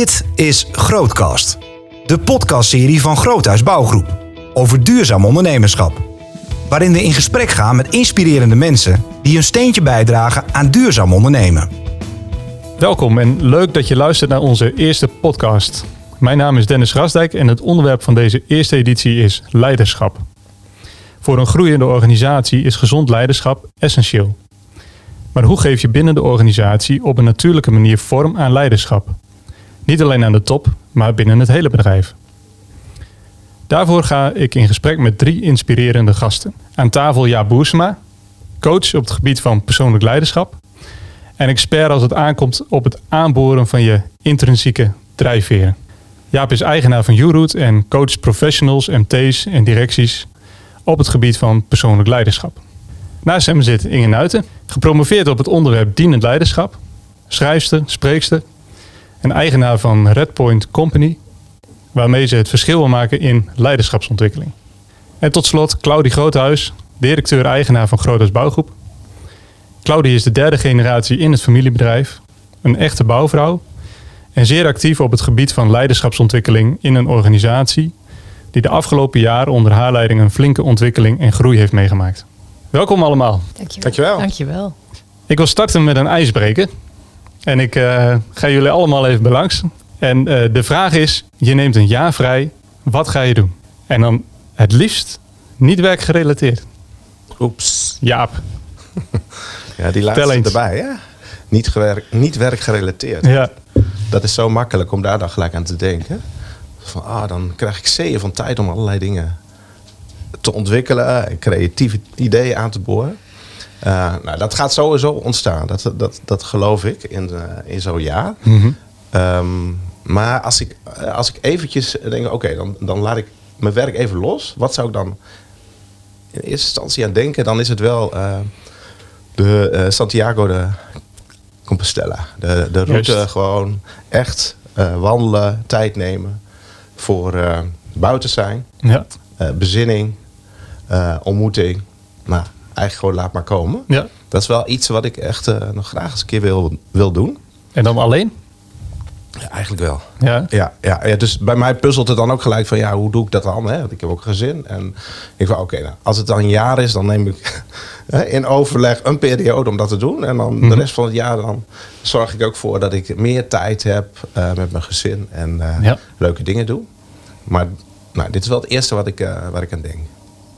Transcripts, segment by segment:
Dit is Grootcast, de podcastserie van Groothuis Bouwgroep over duurzaam ondernemerschap. Waarin we in gesprek gaan met inspirerende mensen die een steentje bijdragen aan duurzaam ondernemen. Welkom en leuk dat je luistert naar onze eerste podcast. Mijn naam is Dennis Rasdijk en het onderwerp van deze eerste editie is leiderschap. Voor een groeiende organisatie is gezond leiderschap essentieel. Maar hoe geef je binnen de organisatie op een natuurlijke manier vorm aan leiderschap? Niet alleen aan de top, maar binnen het hele bedrijf. Daarvoor ga ik in gesprek met drie inspirerende gasten. Aan tafel Jaap Boersema, coach op het gebied van persoonlijk leiderschap. En expert als het aankomt op het aanboren van je intrinsieke drijfveren. Jaap is eigenaar van Uroot en coacht professionals, MT's en directies op het gebied van persoonlijk leiderschap. Naast hem zit Inge Nuiten, gepromoveerd op het onderwerp dienend leiderschap, schrijfster, spreekster en eigenaar van Redpoint Company, waarmee ze het verschil wil maken in leiderschapsontwikkeling. En tot slot Claudie Groothuis, directeur-eigenaar van Groothuis Bouwgroep. Claudie is de derde generatie in het familiebedrijf, een echte bouwvrouw en zeer actief op het gebied van leiderschapsontwikkeling in een organisatie die de afgelopen jaren onder haar leiding een flinke ontwikkeling en groei heeft meegemaakt. Welkom allemaal. Dankjewel. Dankjewel. Dankjewel. Ik wil starten met een ijsbreker. En ik uh, ga jullie allemaal even belangs. En uh, de vraag is, je neemt een jaar vrij, wat ga je doen? En dan het liefst niet werkgerelateerd. Oeps. Jaap. ja, die laatste erbij, hè? Niet, gewerk, niet werkgerelateerd. Ja. Dat is zo makkelijk om daar dan gelijk aan te denken. Van, ah, dan krijg ik zeeën van tijd om allerlei dingen te ontwikkelen en creatieve ideeën aan te boren. Uh, nou, dat gaat sowieso ontstaan. Dat, dat, dat geloof ik in, uh, in zo'n jaar. Mhm. Mm -hmm. um, maar als ik, als ik eventjes denk, oké, okay, dan, dan laat ik mijn werk even los. Wat zou ik dan in eerste instantie aan denken? Dan is het wel uh, de Santiago de Compostela. De, de route Juist. gewoon echt wandelen, tijd nemen voor buiten zijn. Ja. bezinning, ontmoeting. Nou, eigenlijk gewoon laat maar komen. Ja. Dat is wel iets wat ik echt uh, nog graag eens een keer wil, wil doen. En dan alleen? Ja, eigenlijk wel. Ja. Ja, ja, ja, dus bij mij puzzelt het dan ook gelijk van ja, hoe doe ik dat dan? Hè? Want ik heb ook een gezin. En ik van oké, okay, nou, als het dan een jaar is, dan neem ik in overleg een periode om dat te doen. En dan mm -hmm. de rest van het jaar dan zorg ik ook voor dat ik meer tijd heb uh, met mijn gezin en uh, ja. leuke dingen doe. Maar nou, dit is wel het eerste wat ik, uh, waar ik aan denk.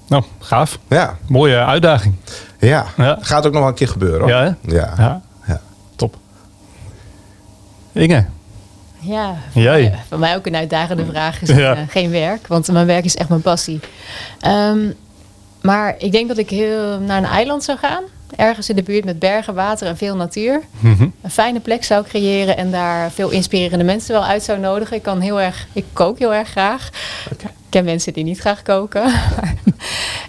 Nou, gaaf. Ja. Mooie uitdaging. Ja. Ja. Gaat ook nog wel een keer gebeuren. Hoor. Ja, hè? Ja. ja. ja. Top. Inge. Ja, Jij. Mij, voor mij ook een uitdagende vraag is ja. uh, geen werk, want mijn werk is echt mijn passie. Um, maar ik denk dat ik heel naar een eiland zou gaan. Ergens in de buurt met bergen, water en veel natuur. Mm -hmm. Een fijne plek zou creëren en daar veel inspirerende mensen wel uit zou nodigen. Ik kan heel erg, ik kook heel erg graag. Okay. Ik ken mensen die niet graag koken.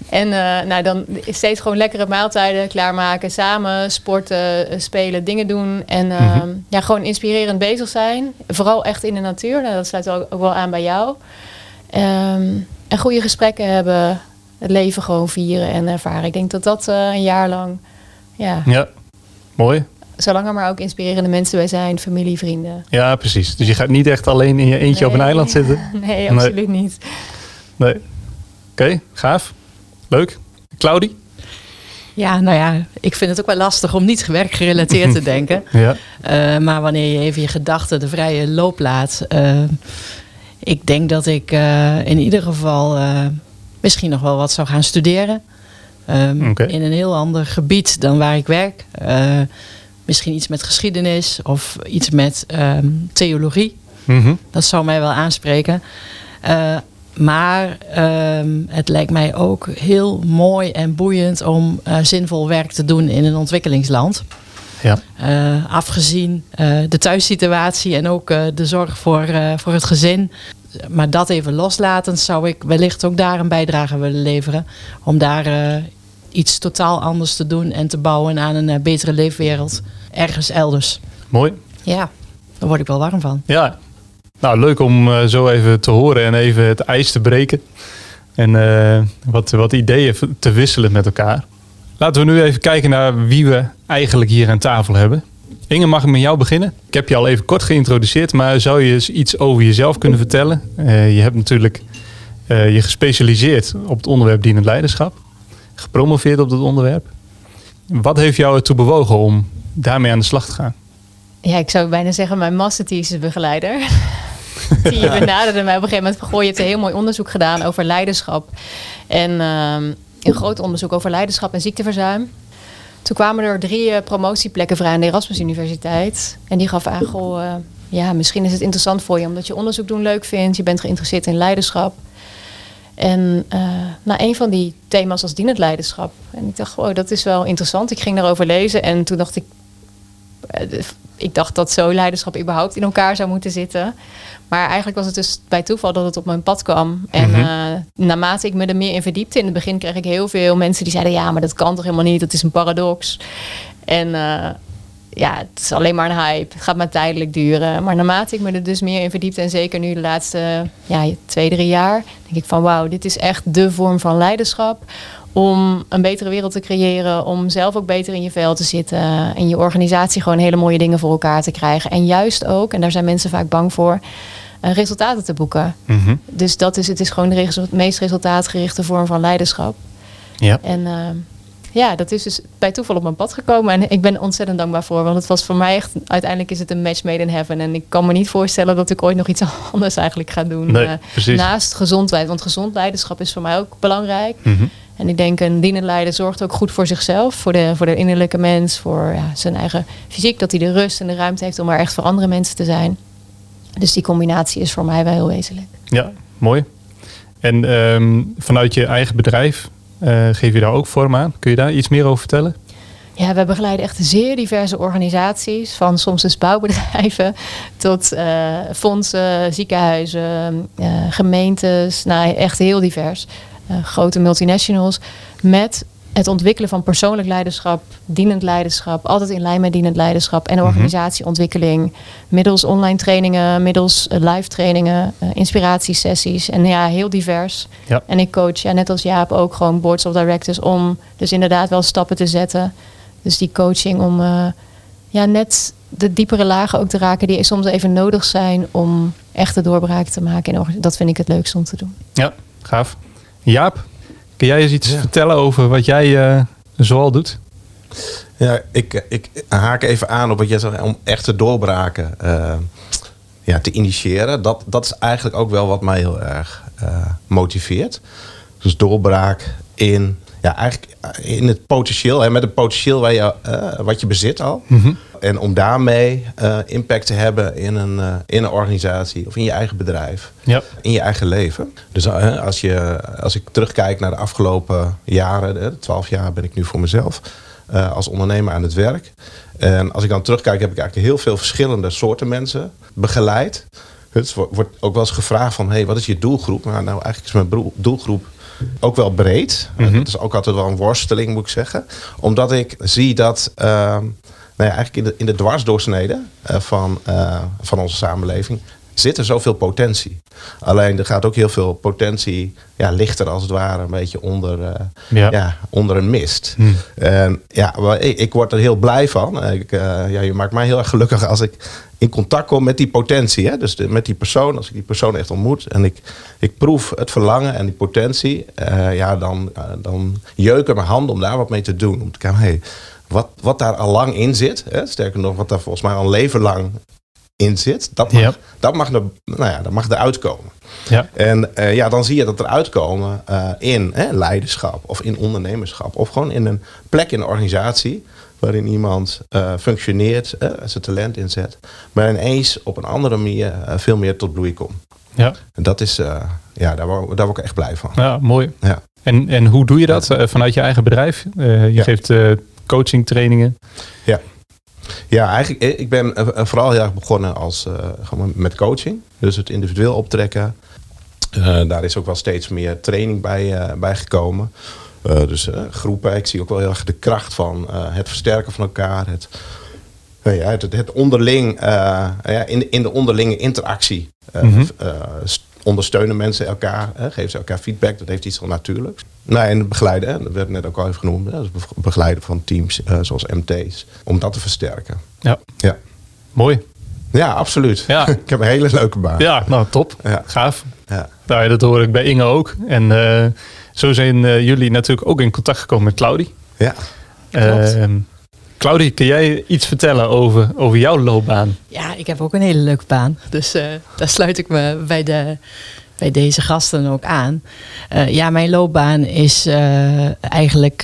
en uh, nou, dan steeds gewoon lekkere maaltijden klaarmaken. Samen sporten, spelen, dingen doen. En uh, mm -hmm. ja, gewoon inspirerend bezig zijn. Vooral echt in de natuur. Nou, dat sluit ook, ook wel aan bij jou. Um, en goede gesprekken hebben. Het leven gewoon vieren en ervaren. Ik denk dat dat uh, een jaar lang... Ja, ja, mooi. Zolang er maar ook inspirerende mensen bij zijn. Familie, vrienden. Ja, precies. Dus je gaat niet echt alleen in je eentje nee. op een eiland zitten? Nee, absoluut nee. niet. Nee. Oké, okay, gaaf. Leuk. Claudie? Ja, nou ja, ik vind het ook wel lastig om niet werkgerelateerd te denken. Ja. Uh, maar wanneer je even je gedachten de vrije loop laat. Uh, ik denk dat ik uh, in ieder geval misschien nog wel wat zou gaan studeren. Um, okay. In een heel ander gebied dan waar ik werk. misschien iets met geschiedenis of iets met um, theologie. Mm -hmm. Dat zou mij wel aanspreken. Maar um, het lijkt mij ook heel mooi en boeiend om uh, zinvol werk te doen in een ontwikkelingsland. Ja. Uh, afgezien uh, de thuissituatie en ook de zorg voor, voor het gezin. Maar dat even loslatend zou ik wellicht ook daar een bijdrage willen leveren. Om daar iets totaal anders te doen en te bouwen aan een betere leefwereld ergens elders. Mooi. Ja, daar word ik wel warm van. Ja, nou, leuk om uh, zo even te horen en even het ijs te breken. En uh, wat, wat ideeën te wisselen met elkaar. Laten we nu even kijken naar wie we eigenlijk hier aan tafel hebben. Inge, mag ik met jou beginnen? Ik heb je al even kort geïntroduceerd, maar zou je eens iets over jezelf kunnen vertellen? Uh, je hebt natuurlijk uh, je gespecialiseerd op het onderwerp dienend leiderschap, gepromoveerd op dat onderwerp. Wat heeft jou ertoe bewogen om daarmee aan de slag te gaan? Ja, ik zou bijna zeggen mijn masterthesis begeleider. Die benaderde mij op een gegeven moment van... Goh, je hebt een heel mooi onderzoek gedaan over leiderschap. En uh, een groot onderzoek over leiderschap en ziekteverzuim. Toen kwamen er drie uh, promotieplekken vrij aan de Erasmus Universiteit. En die gaf aan, goh, uh, ja, misschien is het interessant voor je... omdat je onderzoek doen leuk vindt. Je bent geïnteresseerd in leiderschap. En uh, nou, een van die thema's was dienend leiderschap. En ik dacht, oh, dat is wel interessant. Ik ging daarover lezen en toen dacht ik... Ik dacht dat zo leiderschap überhaupt in elkaar zou moeten zitten. Maar eigenlijk was het dus bij toeval dat het op mijn pad kwam. En mm -hmm. uh, naarmate ik me er meer in verdiepte, in het begin kreeg ik heel veel mensen die zeiden: ja, maar dat kan toch helemaal niet, dat is een paradox. En uh, ja, het is alleen maar een hype. Het gaat maar tijdelijk duren. Maar naarmate ik me er dus meer in verdiepte, en zeker nu de laatste ja, twee, drie jaar, denk ik van wauw, dit is echt de vorm van leiderschap om een betere wereld te creëren, om zelf ook beter in je vel te zitten en je organisatie gewoon hele mooie dingen voor elkaar te krijgen. En juist ook, en daar zijn mensen vaak bang voor, uh, resultaten te boeken. Mm -hmm. Dus dat is, het is gewoon de resu meest resultaatgerichte vorm van leiderschap. Ja. En uh, ja, dat is dus bij toeval op mijn pad gekomen. En ik ben ontzettend dankbaar voor. Want het was voor mij echt, uiteindelijk is het een match made in heaven. En ik kan me niet voorstellen dat ik ooit nog iets anders eigenlijk ga doen. Nee, uh, naast gezondheid. Want gezond leiderschap is voor mij ook belangrijk. Mm -hmm. En ik denk een dienend leider zorgt ook goed voor zichzelf, voor de, voor de innerlijke mens, voor ja, zijn eigen fysiek, dat hij de rust en de ruimte heeft om er echt voor andere mensen te zijn. Dus die combinatie is voor mij wel heel wezenlijk. Ja, mooi. En um, vanuit je eigen bedrijf geef je daar ook vorm aan. Kun je daar iets meer over vertellen? Ja, we begeleiden echt zeer diverse organisaties. Van soms dus bouwbedrijven tot uh, fondsen, ziekenhuizen, uh, gemeentes. Nou, echt heel divers. Grote multinationals. Met het ontwikkelen van persoonlijk leiderschap, dienend leiderschap, altijd in lijn met dienend leiderschap en organisatieontwikkeling, middels online trainingen, middels uh, live trainingen, uh, inspiratiesessies en ja, heel divers. Ja. En ik coach, ja, net als Jaap, ook gewoon boards of directors om dus inderdaad wel stappen te zetten. Dus die coaching om uh, ja, net de diepere lagen ook te raken die soms even nodig zijn om echte doorbraak te maken. En dat vind ik het leukste om te doen. Ja, gaaf. Jaap, Kun jij eens iets ja. vertellen over wat jij uh, zoal doet? Ja, ik, ik haak even aan op wat jij zegt om echte doorbraken uh, ja, te initiëren. Dat, dat is eigenlijk ook wel wat mij heel erg uh, motiveert. Dus doorbraak in, ja, eigenlijk in het potentieel, hè, met het potentieel waar je, wat je bezit al. Mm -hmm. En om daarmee uh, impact te hebben in een, uh, in een organisatie of in je eigen bedrijf. Ja. In je eigen leven. Dus als, je, als ik terugkijk naar de afgelopen jaren, twaalf jaar ben ik nu voor mezelf als ondernemer aan het werk. En als ik dan terugkijk, heb ik eigenlijk heel veel verschillende soorten mensen begeleid. Het wordt ook wel eens gevraagd van, hey, wat is je doelgroep? Maar nou, eigenlijk is mijn doelgroep ook wel breed. Mm -hmm. Dat is ook altijd wel een worsteling, moet ik zeggen. Omdat ik zie dat nou ja, eigenlijk in de, in de dwarsdoorsnede uh, van, uh, van onze samenleving zit er zoveel potentie. Alleen er gaat ook heel veel potentie, ja, ligt er als het ware een beetje onder, uh, ja. ja. onder een mist. Hmm. En ja, ik, ik, word er heel blij van. Ik, ja, je maakt mij heel erg gelukkig als ik in contact kom met die potentie. Hè? Dus de, met die persoon, als ik die persoon echt ontmoet en ik, ik proef het verlangen en die potentie, ja, dan, dan jeuken mijn handen om daar wat mee te doen. Om te kijken, hey, wat, wat daar al lang in zit, hè, sterker nog, wat daar volgens mij al een leven lang in zit, dat mag, dat mag, er, nou ja, dat mag eruit komen. Ja. En uh, ja, dan zie je dat er uitkomen uh, in hè, leiderschap of in ondernemerschap of gewoon in een plek in een organisatie waarin iemand uh, functioneert, zijn talent inzet, maar ineens op een andere manier veel meer tot bloei komt. Ja. En dat is, ja, daar word, daar word ik echt blij van. Ja, mooi. Ja. En, en hoe doe je dat vanuit je eigen bedrijf? je Ja. geeft coaching trainingen. Ja. Ja, eigenlijk, ik ben vooral heel erg begonnen als, uh, gewoon met coaching. Dus het individueel optrekken. Uh, daar is ook wel steeds meer training bij, uh, bij gekomen. dus groepen, ik zie ook wel heel erg de kracht van het versterken van elkaar. Het, ja, het, het onderling, ja, in, in de onderlinge interactie. Mhm. Ondersteunen mensen elkaar, hè, geven ze elkaar feedback. Dat heeft iets van natuurlijks. Nou, en begeleiden, hè, dat werd net ook al even genoemd. Hè, dus be- begeleiden van teams eh, zoals MT's. Om dat te versterken. Ja, Ja, mooi. ja absoluut. Ja. ik heb een hele leuke baan. Ja, nou top. Ja. Gaaf. Ja. Nou, dat hoor ik bij Inge ook. En eh, zo zijn eh, jullie natuurlijk ook in contact gekomen met Claudie. ja. Klopt. Claudie, kun jij iets vertellen over, over jouw loopbaan? Ja, ik heb ook een hele leuke baan. Dus eh, daar sluit ik me bij, de, bij deze gasten ook aan. Eh, ja, mijn loopbaan is eh, eigenlijk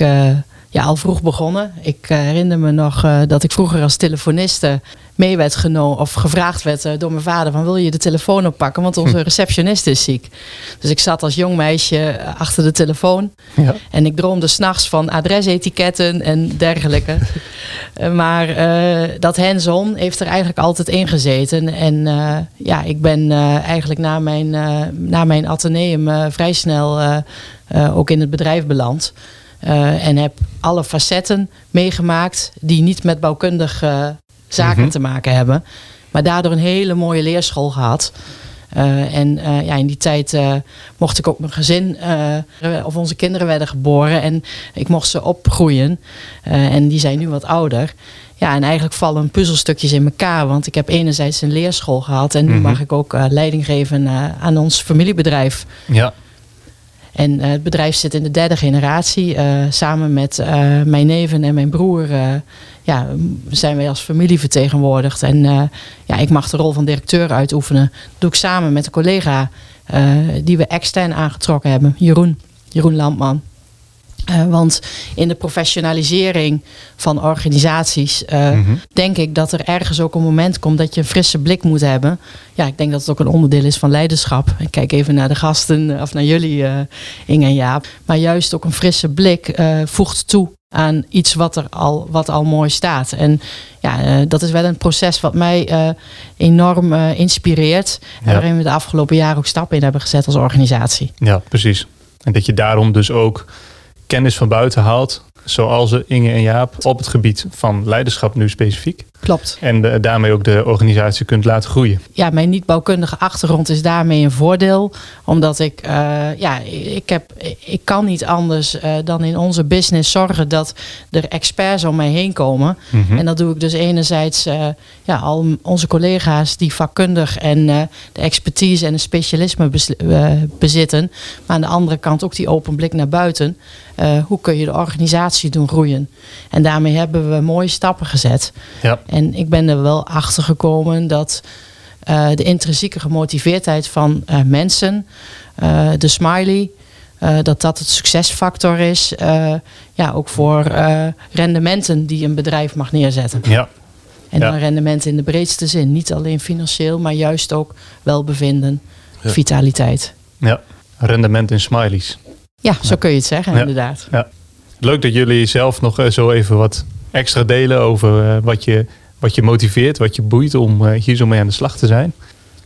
ja, al vroeg begonnen. Ik herinner me nog dat ik vroeger als telefoniste mee werd genomen of gevraagd werd eh, door mijn vader van wil je de telefoon oppakken, want onze receptionist is ziek. Dus ik zat als jong meisje eh, achter de telefoon Ja. en ik droomde s'nachts van adresetiketten en dergelijke. Eh, maar dat hands-on heeft er eigenlijk altijd in gezeten. En ja, ik ben eigenlijk na mijn, na mijn ateneum vrij snel ook in het bedrijf beland. En heb alle facetten meegemaakt die niet met bouwkundig zaken Mhm. te maken hebben. Maar daardoor een hele mooie leerschool gehad. Eh, en eh, ja, in die tijd eh, mocht ik ook mijn gezin, of onze kinderen werden geboren en ik mocht ze opgroeien. En die zijn nu wat ouder. Ja, en eigenlijk vallen puzzelstukjes in elkaar. Want ik heb enerzijds een leerschool gehad en nu Mhm. mag ik ook leiding geven aan ons familiebedrijf. Ja. En eh, het bedrijf zit in de derde generatie. Eh, samen met eh, mijn neven en mijn broer ja, zijn wij als familie vertegenwoordigd. En ja, ik mag de rol van directeur uitoefenen. Dat doe ik samen met een collega die we extern aangetrokken hebben, Jeroen, Jeroen Landman. Eh, want in de professionalisering van organisaties eh, Mhm. denk ik dat er ergens ook een moment komt dat je een frisse blik moet hebben. Ja, ik denk dat het ook een onderdeel is van leiderschap. Ik kijk even naar de gasten eh, of naar jullie, eh Inge en Jaap. Maar juist ook een frisse blik voegt toe aan iets wat er al, wat al mooi staat. En ja, dat is wel een proces wat mij enorm inspireert. En waarin we de afgelopen jaren ook stappen in hebben gezet als organisatie. ja, precies. En dat je daarom dus ook kennis van buiten haalt, zoals Inge en Jaap, op het gebied van leiderschap nu specifiek. Klopt. En daarmee ook de organisatie kunt laten groeien. ja, mijn niet-bouwkundige achtergrond is daarmee een voordeel. Omdat ik, eh, ja, ik, heb, ik kan niet anders eh, dan in onze business zorgen dat er experts om mij heen komen. Mhm. En dat doe ik dus enerzijds eh, ja, al onze collega's die vakkundig en de expertise en het specialisme bezitten. Maar aan de andere kant ook die open blik naar buiten. Hoe kun je de organisatie doen groeien? En daarmee hebben we mooie stappen gezet. Ja. En ik ben er wel achter gekomen dat eh, de intrinsieke gemotiveerdheid van eh, mensen, eh, de smiley, dat dat het succesfactor is. ja, ook voor rendementen die een bedrijf mag neerzetten. Ja, En Ja. dan rendementen in de breedste zin. Niet alleen financieel, maar juist ook welbevinden, Ja. vitaliteit. ja. Rendement in smileys. Ja, zo kun je het zeggen, Ja. inderdaad. Leuk dat jullie zelf nog zo even wat extra delen over eh, wat, je, wat je motiveert, wat je boeit om eh, hier zo mee aan de slag te zijn.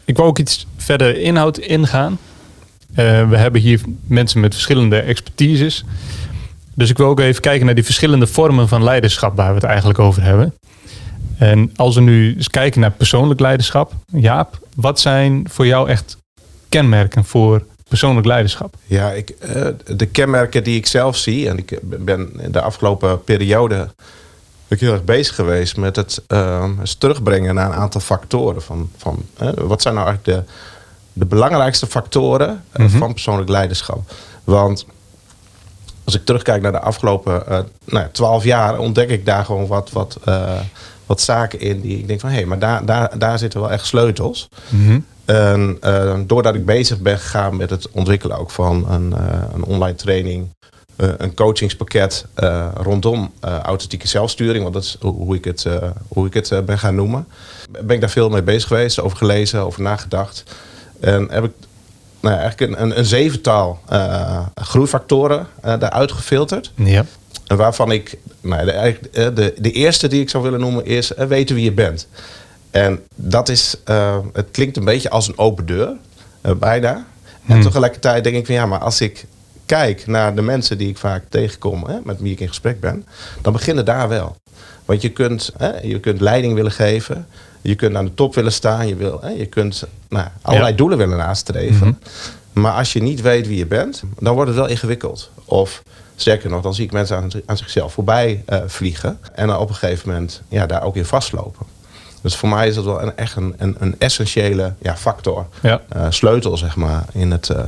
Ik wou ook iets verder inhoud ingaan. Eh, we hebben hier mensen met verschillende expertises. Dus ik wil ook even kijken naar die verschillende vormen van leiderschap waar we het eigenlijk over hebben. En als we nu eens kijken naar persoonlijk leiderschap. Jaap, wat zijn voor jou echt kenmerken voor persoonlijk leiderschap? Ja, ik, de kenmerken die ik zelf zie, en ik ben de afgelopen periode ik heel erg bezig geweest met het eh, eens terugbrengen naar een aantal factoren. Van, van, wat zijn nou eigenlijk de, de belangrijkste factoren eh, Mhm. van persoonlijk leiderschap? Want als ik terugkijk naar de afgelopen eh nou ja, 12 jaar, ontdek ik daar gewoon wat, wat, eh, wat zaken in die ik denk van hé, hey, maar daar, daar, daar zitten wel echt sleutels. En eh, doordat ik bezig ben gegaan met het ontwikkelen ook van een, een online training, een coachingspakket eh, rondom eh, authentieke zelfsturing, want dat is hoe, ik het, eh, hoe ik het eh, ben gaan noemen. Ben ik daar veel mee bezig geweest, over gelezen, over nagedacht. En heb ik nou ja, eigenlijk een, een, een zevental eh, groeifactoren eh daaruit gefilterd. Ja. En waarvan ik, nou, de, eh, de, de eerste die ik zou willen noemen is eh, weten wie je bent. En dat is, eh, het klinkt een beetje als een open deur, eh, bijna. En Hmm. tegelijkertijd denk ik van ja, maar als ik kijk naar de mensen die ik vaak tegenkom, hè, met wie ik in gesprek ben, dan beginnen daar wel. Want je kunt, hè, je kunt leiding willen geven. Je kunt aan de top willen staan. Je, wil, hè, je kunt nou, allerlei Ja. doelen willen nastreven. Mhm. Maar als je niet weet wie je bent, dan wordt het wel ingewikkeld. Of sterker nog, dan zie ik mensen aan, aan zichzelf voorbij eh, vliegen. En dan op een gegeven moment ja, daar ook in vastlopen. Dus voor mij is dat wel een, echt een, een, een essentiële ja, factor. Ja. eh, sleutel, zeg maar, in het, eh,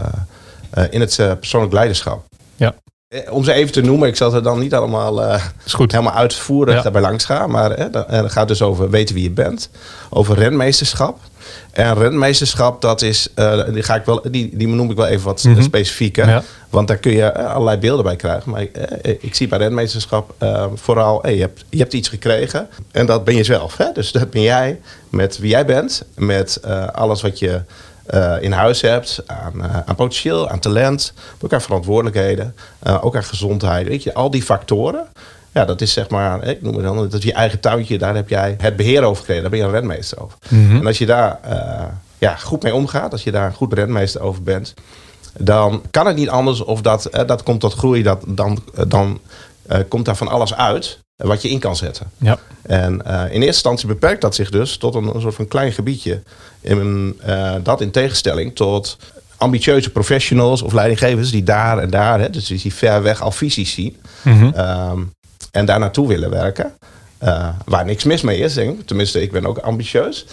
in het eh, persoonlijk leiderschap. Ja. Eh, Om ze even te noemen, ik zal het dan niet allemaal eh, goed. helemaal uitvoerig Ja. daarbij langs gaan. Maar eh, eh, het gaat dus over weten wie je bent. Over renmeesterschap. En renmeesterschap, dat is, eh, die, ga ik wel, die, die noem ik wel even wat Mhm. specifieker. Ja. Want daar kun je eh, allerlei beelden bij krijgen. Maar eh, ik zie bij renmeesterschap eh, vooral, hey, je, hebt, je hebt iets gekregen. En dat ben je zelf. Hè? Dus dat ben jij met wie jij bent. Met eh, alles wat je eh, in huis hebt. Aan, eh, aan potentieel, aan talent. Ook aan verantwoordelijkheden. eh, ook aan gezondheid. Weet je, al die factoren. Ja, dat is zeg maar, ik noem het dan, dat is je eigen tuintje. Daar heb jij het beheer over gekregen. Daar ben je een renmeester over. Mhm. En als je daar ja, goed mee omgaat, als je daar een goed renmeester over bent, dan kan het niet anders of dat, dat komt tot groei, dat, dan, dan komt daar van alles uit wat je in kan zetten. Ja. En eh, in eerste instantie beperkt dat zich dus tot een, een soort van klein gebiedje. In, eh, dat in tegenstelling tot ambitieuze professionals of leidinggevers die daar en daar, hè, dus die ver weg al visies zien Mhm. ehm, en daar naartoe willen werken. Eh, waar niks mis mee is, denk ik. Tenminste, ik ben ook ambitieus.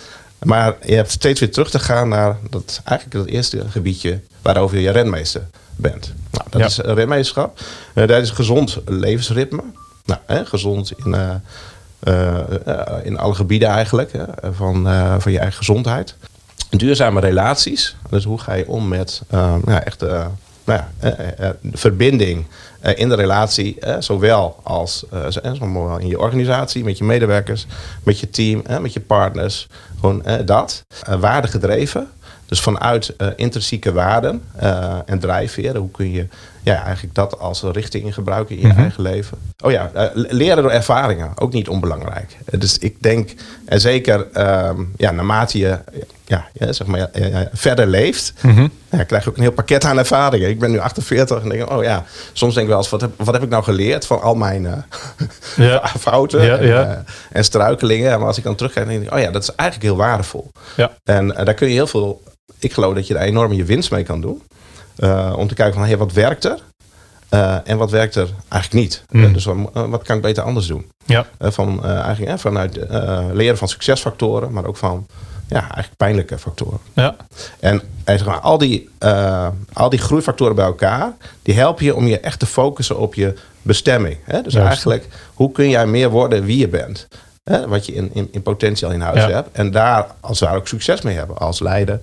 Maar je hebt steeds weer terug te gaan naar dat, eigenlijk het eerste gebiedje waarover je renmeester bent. Nou, dat Ja. is renmeesterschap. Dat is gezond levensritme. Nou, hè, gezond in, eh, eh, in alle gebieden eigenlijk hè, van, eh, van je eigen gezondheid. Duurzame relaties. Dus hoe ga je om met ja, echt nou ja, verbinding in de relatie. zowel als in je organisatie, met je medewerkers, met je team, met je partners. Gewoon dat. Eh, waardegedreven. Dus vanuit intrinsieke waarden en drijfveren. Hoe kun je ja, eigenlijk dat als richting gebruiken in je Mhm. eigen leven? Oh ja, eh, leren door ervaringen. Ook niet onbelangrijk. Eh, dus ik denk, en zeker ehm, ja, naarmate je ja, ja, zeg maar, eh, eh, verder leeft, Mhm. ja, krijg je ook een heel pakket aan ervaringen. Ik ben nu 48 en denk, oh ja, soms denk ik wel eens, wat heb, wat heb ik nou geleerd van al mijn eh, Ja. fouten Ja, en, ja. eh, en struikelingen. Maar als ik dan terugkijk, denk ik, oh ja, dat is eigenlijk heel waardevol. Ja. En eh, daar kun je heel veel, ik geloof dat je daar enorm je winst mee kan doen. Eh, om te kijken van, hey, wat werkt er? Eh, en wat werkt er eigenlijk niet? Mm. Eh, dus wat, wat kan ik beter anders doen? Ja. Van, eigenlijk, vanuit leren van succesfactoren, maar ook van ja, eigenlijk pijnlijke factoren. Ja. En zeg maar, al, die, al die groeifactoren bij elkaar, die helpen je om je echt te focussen op je bestemming. Hè? Dus Juist. eigenlijk, hoe kun jij meer worden wie je bent? Hè? Wat je in, in, in potentie al in huis Ja. hebt. En daar als daar ook succes mee hebben. Als leider,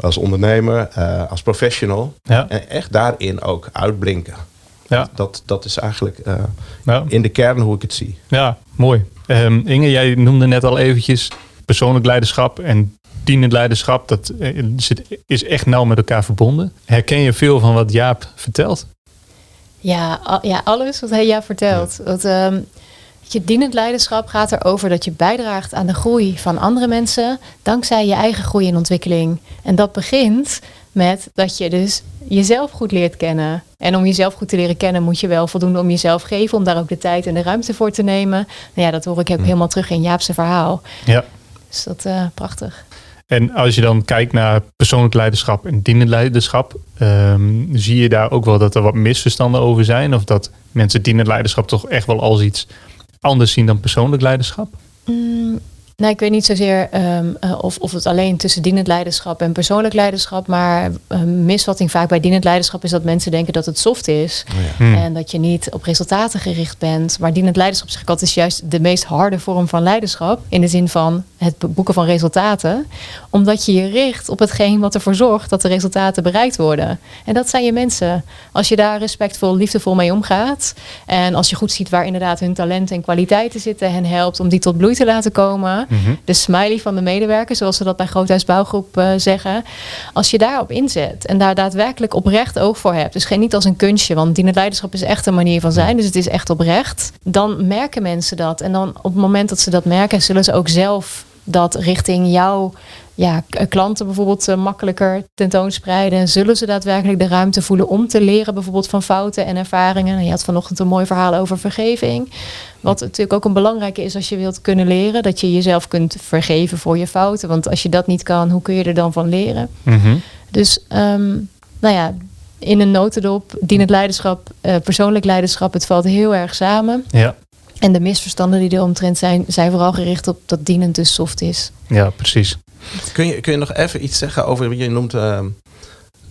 als ondernemer, eh, als professional. Ja. En echt daarin ook uitblinken. Ja. Dat, dat is eigenlijk eh, Ja. in de kern hoe ik het zie. Ja, mooi. Ehm, Inge, jij noemde net al eventjes persoonlijk leiderschap en dienend leiderschap. Dat eh, zit, is echt nauw met elkaar verbonden. Herken je veel van wat Jaap vertelt? Ja, al- ja alles wat hij jou vertelt. Want, ehm, je dienend leiderschap gaat erover dat je bijdraagt aan de groei van andere mensen dankzij je eigen groei en ontwikkeling. En dat begint met dat je dus jezelf goed leert kennen. En om jezelf goed te leren kennen moet je wel voldoende om jezelf geven, om daar ook de tijd en de ruimte voor te nemen. Nou ja, dat hoor ik ook helemaal terug in Jaapse verhaal. Ja. Dus dat eh prachtig. En als je dan kijkt naar persoonlijk leiderschap en dienend leiderschap, ehm, zie je daar ook wel dat er wat misverstanden over zijn? Of dat mensen dienend leiderschap toch echt wel als iets anders zien dan persoonlijk leiderschap? Mm, nou, ik weet niet zozeer ehm, eh, of, of het alleen tussen dienend leiderschap en persoonlijk leiderschap. Maar een misvatting vaak bij dienend leiderschap is dat mensen denken dat het soft is. Hmm. En dat je niet op resultaten gericht bent. Maar dienend leiderschap, zeg ik altijd, is juist de meest harde vorm van leiderschap. In de zin van het boeken van resultaten. Omdat je je richt op hetgeen wat ervoor zorgt dat de resultaten bereikt worden. En dat zijn je mensen. Als je daar respectvol, liefdevol mee omgaat. En als je goed ziet waar inderdaad hun talenten en kwaliteiten zitten. En helpt om die tot bloei te laten komen. Mhm. De smiley van de medewerker, zoals ze dat bij Groothuis Bouwgroep eh, zeggen. Als je daarop inzet en daar daadwerkelijk oprecht oog voor hebt. Dus geen niet als een kunstje, want dienend leiderschap is echt een manier van zijn. Dus het is echt oprecht. Dan merken mensen dat. En dan op het moment dat ze dat merken, zullen ze ook zelf dat richting jouw ja, k- klanten bijvoorbeeld eh, makkelijker tentoonspreiden? Zullen ze daadwerkelijk de ruimte voelen om te leren bijvoorbeeld van fouten en ervaringen? En je had vanochtend een mooi verhaal over vergeving. Wat natuurlijk ook een belangrijke is als je wilt kunnen leren. Dat je jezelf kunt vergeven voor je fouten. Want als je dat niet kan, hoe kun je er dan van leren? Mhm. Dus ehm, nou ja, in een notendop, dienend leiderschap, eh, persoonlijk leiderschap, het valt heel erg samen. Ja. En de misverstanden die er omtrent zijn, zijn vooral gericht op dat dienend dus soft is. ja, precies. Kun je, kun je nog even iets zeggen over, je noemt, eh,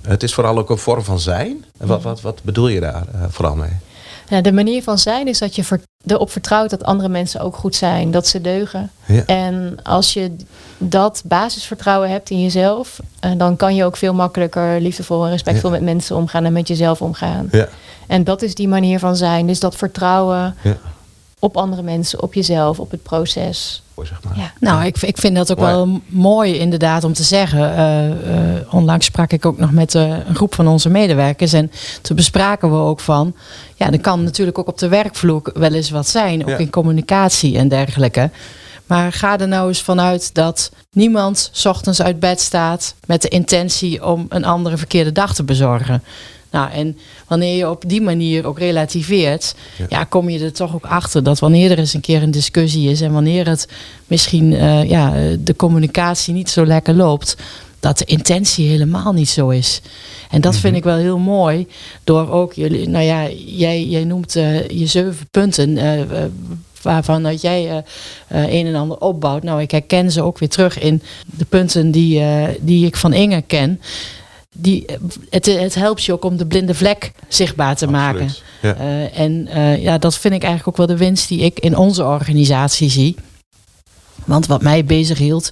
het is vooral ook een vorm van zijn. Wat, wat, wat bedoel je daar eh, vooral mee? Nou, de manier van zijn is dat je ver- erop vertrouwt dat andere mensen ook goed zijn, dat ze deugen. Ja. En als je dat basisvertrouwen hebt in jezelf, eh, dan kan je ook veel makkelijker liefdevol en respectvol met mensen omgaan en met jezelf omgaan. Ja. En dat is die manier van zijn. Dus dat vertrouwen Ja. Op andere mensen, op jezelf, op het proces. Zeg maar. Ja. Nou, ik, ik vind dat ook Mooi. wel mooi inderdaad om te zeggen. Eh, eh, onlangs sprak ik ook nog met eh, een groep van onze medewerkers. En toen bespraken we ook van... Ja, er kan natuurlijk ook op de werkvloer wel eens wat zijn. Ook Ja. in communicatie en dergelijke. Maar ga er nou eens vanuit dat niemand 's ochtends uit bed staat... met de intentie om een andere verkeerde dag te bezorgen. Nou, en wanneer je op die manier ook relativeert, Ja. ja. kom je er toch ook achter dat wanneer er eens een keer een discussie is en wanneer het misschien eh, ja, eh, de communicatie niet zo lekker loopt, dat de intentie helemaal niet zo is. En dat vind ik wel heel mooi. Door ook jullie, nou ja, jij, jij noemt eh, je zeven punten. waarvan dat jij een en ander opbouwt. Nou, ik herken ze ook weer terug in de punten die, die ik van Inge ken. Die, het, het helpt je ook om de blinde vlek zichtbaar te maken. Ja. Eh, en eh, ja, dat vind ik eigenlijk ook wel de winst die ik in onze organisatie zie. Want wat mij bezighield,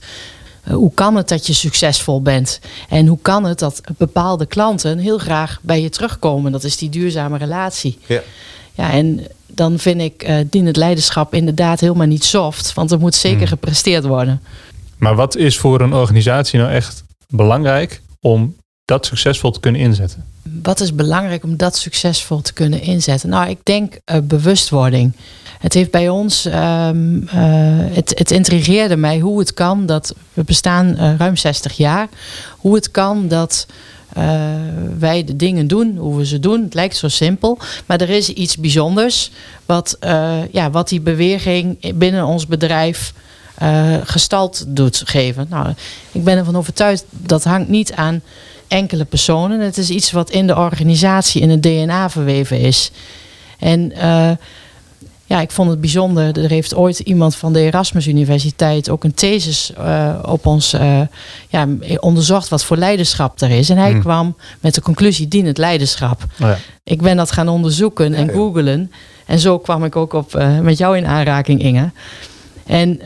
eh, hoe kan het dat je succesvol bent? En hoe kan het dat bepaalde klanten heel graag bij je terugkomen? Dat is die duurzame relatie. Ja. Ja, en dan vind ik eh dienend leiderschap inderdaad helemaal niet soft. Want er moet zeker Hmm. gepresteerd worden. Maar wat is voor een organisatie nou echt belangrijk om dat succesvol te kunnen inzetten? Wat is belangrijk om dat succesvol te kunnen inzetten? Nou, ik denk eh, bewustwording. Het heeft bij ons, ehm, eh, het, het intrigeerde mij hoe het kan dat we bestaan eh, ruim 60 jaar. Hoe het kan dat wij de dingen doen, hoe we ze doen. Het lijkt zo simpel, maar er is iets bijzonders wat, ja, wat die beweging binnen ons bedrijf gestalt doet geven. Nou, ik ben ervan overtuigd dat hangt niet aan enkele personen. Het is iets wat in de organisatie, in het DNA verweven is. En eh, ja, ik vond het bijzonder. Er heeft ooit iemand van de Erasmus Universiteit ook een thesis eh, op ons eh, ja, onderzocht wat voor leiderschap er is. En hij Hmm. kwam met de conclusie dienend leiderschap. Nou ja. Ik ben dat gaan onderzoeken en googelen. En zo kwam ik ook op, met jou in aanraking, Inge. En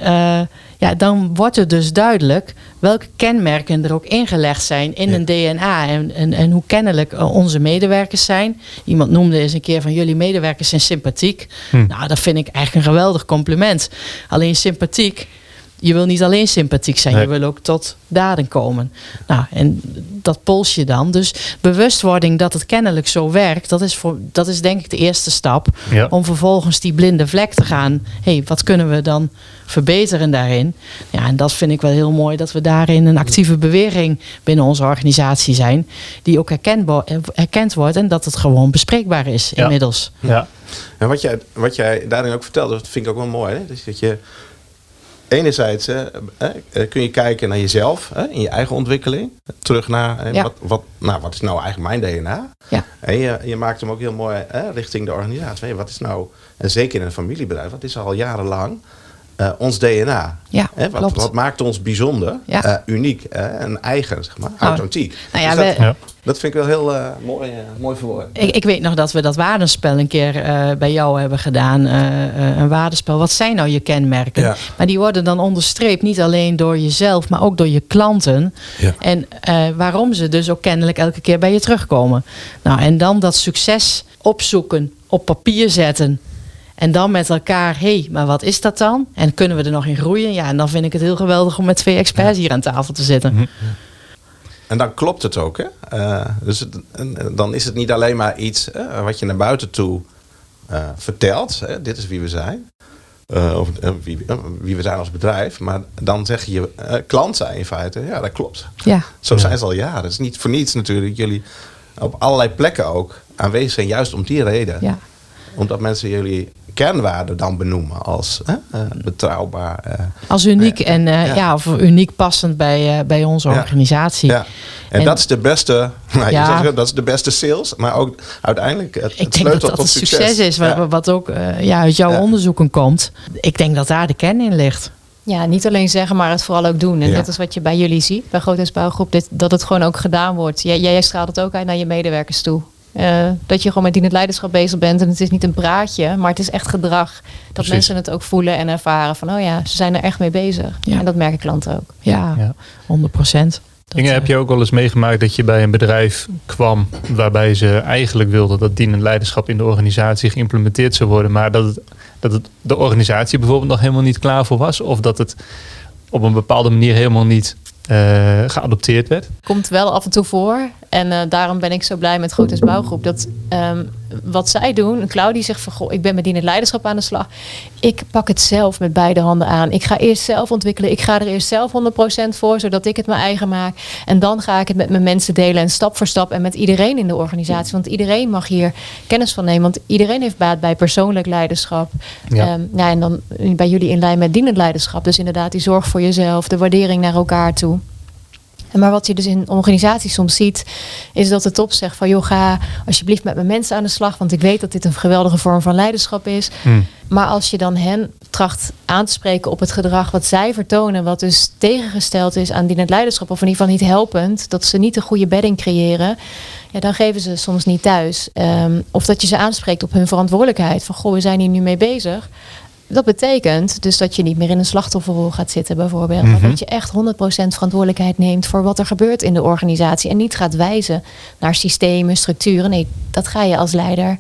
ja, dan wordt het dus duidelijk welke kenmerken er ook ingelegd zijn in Ja. een DNA. En, en, en hoe kennelijk eh, onze medewerkers zijn. Iemand noemde eens een keer van jullie medewerkers zijn sympathiek. Hm. Nou, dat vind ik eigenlijk een geweldig compliment. Alleen sympathiek. Je wil niet alleen sympathiek zijn, Nee. je wil ook tot daden komen. Nou, en dat pols je dan. Dus bewustwording dat het kennelijk zo werkt, dat is, voor, dat is denk ik de eerste stap. Ja. Om vervolgens die blinde vlek te gaan. Hé, hey, wat kunnen we dan verbeteren daarin? Ja, en dat vind ik wel heel mooi dat we daarin een actieve beweging binnen onze organisatie zijn. Die ook herkenbaar, herkend wordt en dat het gewoon bespreekbaar is Ja. inmiddels. Ja. En wat jij, wat jij daarin ook vertelde, dat vind ik ook wel mooi. Hè? Dus dat je enerzijds hè, eh, kun je kijken naar jezelf, hè, in je eigen ontwikkeling. Terug naar hè, Ja. wat, wat, nou, wat is nou eigenlijk mijn DNA? Ja. En je, je maakt hem ook heel mooi hè, richting de organisatie. Wat is nou, en zeker in een familiebedrijf, wat is al jarenlang eh, ons DNA? Ja, Hè, wat, klopt. wat maakt ons bijzonder, Ja. eh, uniek hè, en eigen, zeg maar, authentiek. Nou ja, Dus dat, we- Ja. dat vind ik wel heel eh, mooi, mooi verwoord. Ik, ik weet nog dat we dat waardenspel een keer bij jou hebben gedaan. een waardenspel. Wat zijn nou je kenmerken? Maar die worden dan onderstreept niet alleen door jezelf, maar ook door je klanten. Ja. En waarom ze dus ook kennelijk elke keer bij je terugkomen. Nou, en dan dat succes opzoeken, op papier zetten. En dan met elkaar, hé, hey, maar wat is dat dan? En kunnen we er nog in groeien? Ja, en dan vind ik het heel geweldig om met twee experts hier aan tafel te zitten. Mhm. En dan klopt het ook. Hè? Eh, dus het- en dan is het niet alleen maar iets eh, wat je naar buiten toe eh, vertelt. Hè? Dit is wie we zijn. eh, eh, wie, eh, wie we zijn als bedrijf. Maar dan zeg je eh, klant zijn in feite. Ja, dat klopt. Ja, Zo Ja. zijn ze al jaren. Het is niet voor niets natuurlijk jullie op allerlei plekken ook aanwezig zijn. Juist om die reden. ja. Omdat mensen jullie kernwaarden dan benoemen als eh, eh, betrouwbaar. eh, Als uniek Ja. en eh, Ja. ja. of uniek passend bij, eh, bij onze Ja. organisatie. ja. En, En- dat is de beste, nou, je Ja. zegt, dat is de beste sales, maar ook uiteindelijk het, Ik het denk sleutel dat dat tot het succes, is, wat, Ja. wat ook eh, ja, uit jouw Ja. onderzoeken komt. Ik denk dat daar de kern in ligt. Ja, niet alleen zeggen, maar het vooral ook doen. En Ja. dat is wat je bij jullie ziet, bij Groothuisbouwgroep, dit, dat het gewoon ook gedaan wordt. Jij, jij straalt het ook uit naar je medewerkers toe. Eh, dat je gewoon met dienend leiderschap bezig bent. En het is niet een praatje, maar het is echt gedrag. Dat Precies. mensen het ook voelen en ervaren van, oh ja, ze zijn er echt mee bezig. Ja. En dat merken klanten ook. Ja, Ja. 100 procent. Inge, heb je ook wel eens meegemaakt dat je bij een bedrijf kwam waarbij ze eigenlijk wilden dat dienend leiderschap in de organisatie geïmplementeerd zou worden, maar dat, het, dat het de organisatie bijvoorbeeld nog helemaal niet klaar voor was, of dat het op een bepaalde manier helemaal niet eh, geadopteerd werd? Komt wel af en toe voor. En eh, daarom ben ik zo blij met Groothuis Bouwgroep. Dat ehm, wat zij doen, Claudie zegt van goh, ik ben met dienend leiderschap aan de slag. Ik pak het zelf met beide handen aan. Ik ga eerst zelf ontwikkelen. Ik ga er eerst zelf 100% voor, zodat ik het mijn eigen maak. En dan ga ik het met mijn mensen delen en stap voor stap en met iedereen in de organisatie. Want iedereen mag hier kennis van nemen. Want iedereen heeft baat bij persoonlijk leiderschap. Ja. Ehm, ja, en dan bij jullie in lijn met dienend leiderschap. Dus inderdaad die zorg voor jezelf, de waardering naar elkaar toe. En Maar wat je dus in organisaties soms ziet, is dat de top zegt van joh, ga alsjeblieft met mijn mensen aan de slag. Want ik weet dat dit een geweldige vorm van leiderschap is. Hmm. Maar als je dan hen tracht aan te spreken op het gedrag wat zij vertonen, wat dus tegengesteld is aan dienend leiderschap, of in ieder geval niet helpend, dat ze niet een goede bedding creëren, ja, dan geven ze soms niet thuis. Ehm, of dat je ze aanspreekt op hun verantwoordelijkheid. Van goh, we zijn hier nu mee bezig. Dat betekent dus dat je niet meer in een slachtofferrol gaat zitten, bijvoorbeeld. Maar Mhm. dat je echt 100% verantwoordelijkheid neemt voor wat er gebeurt in de organisatie. En niet gaat wijzen naar systemen, structuren. Nee, dat ga je als leider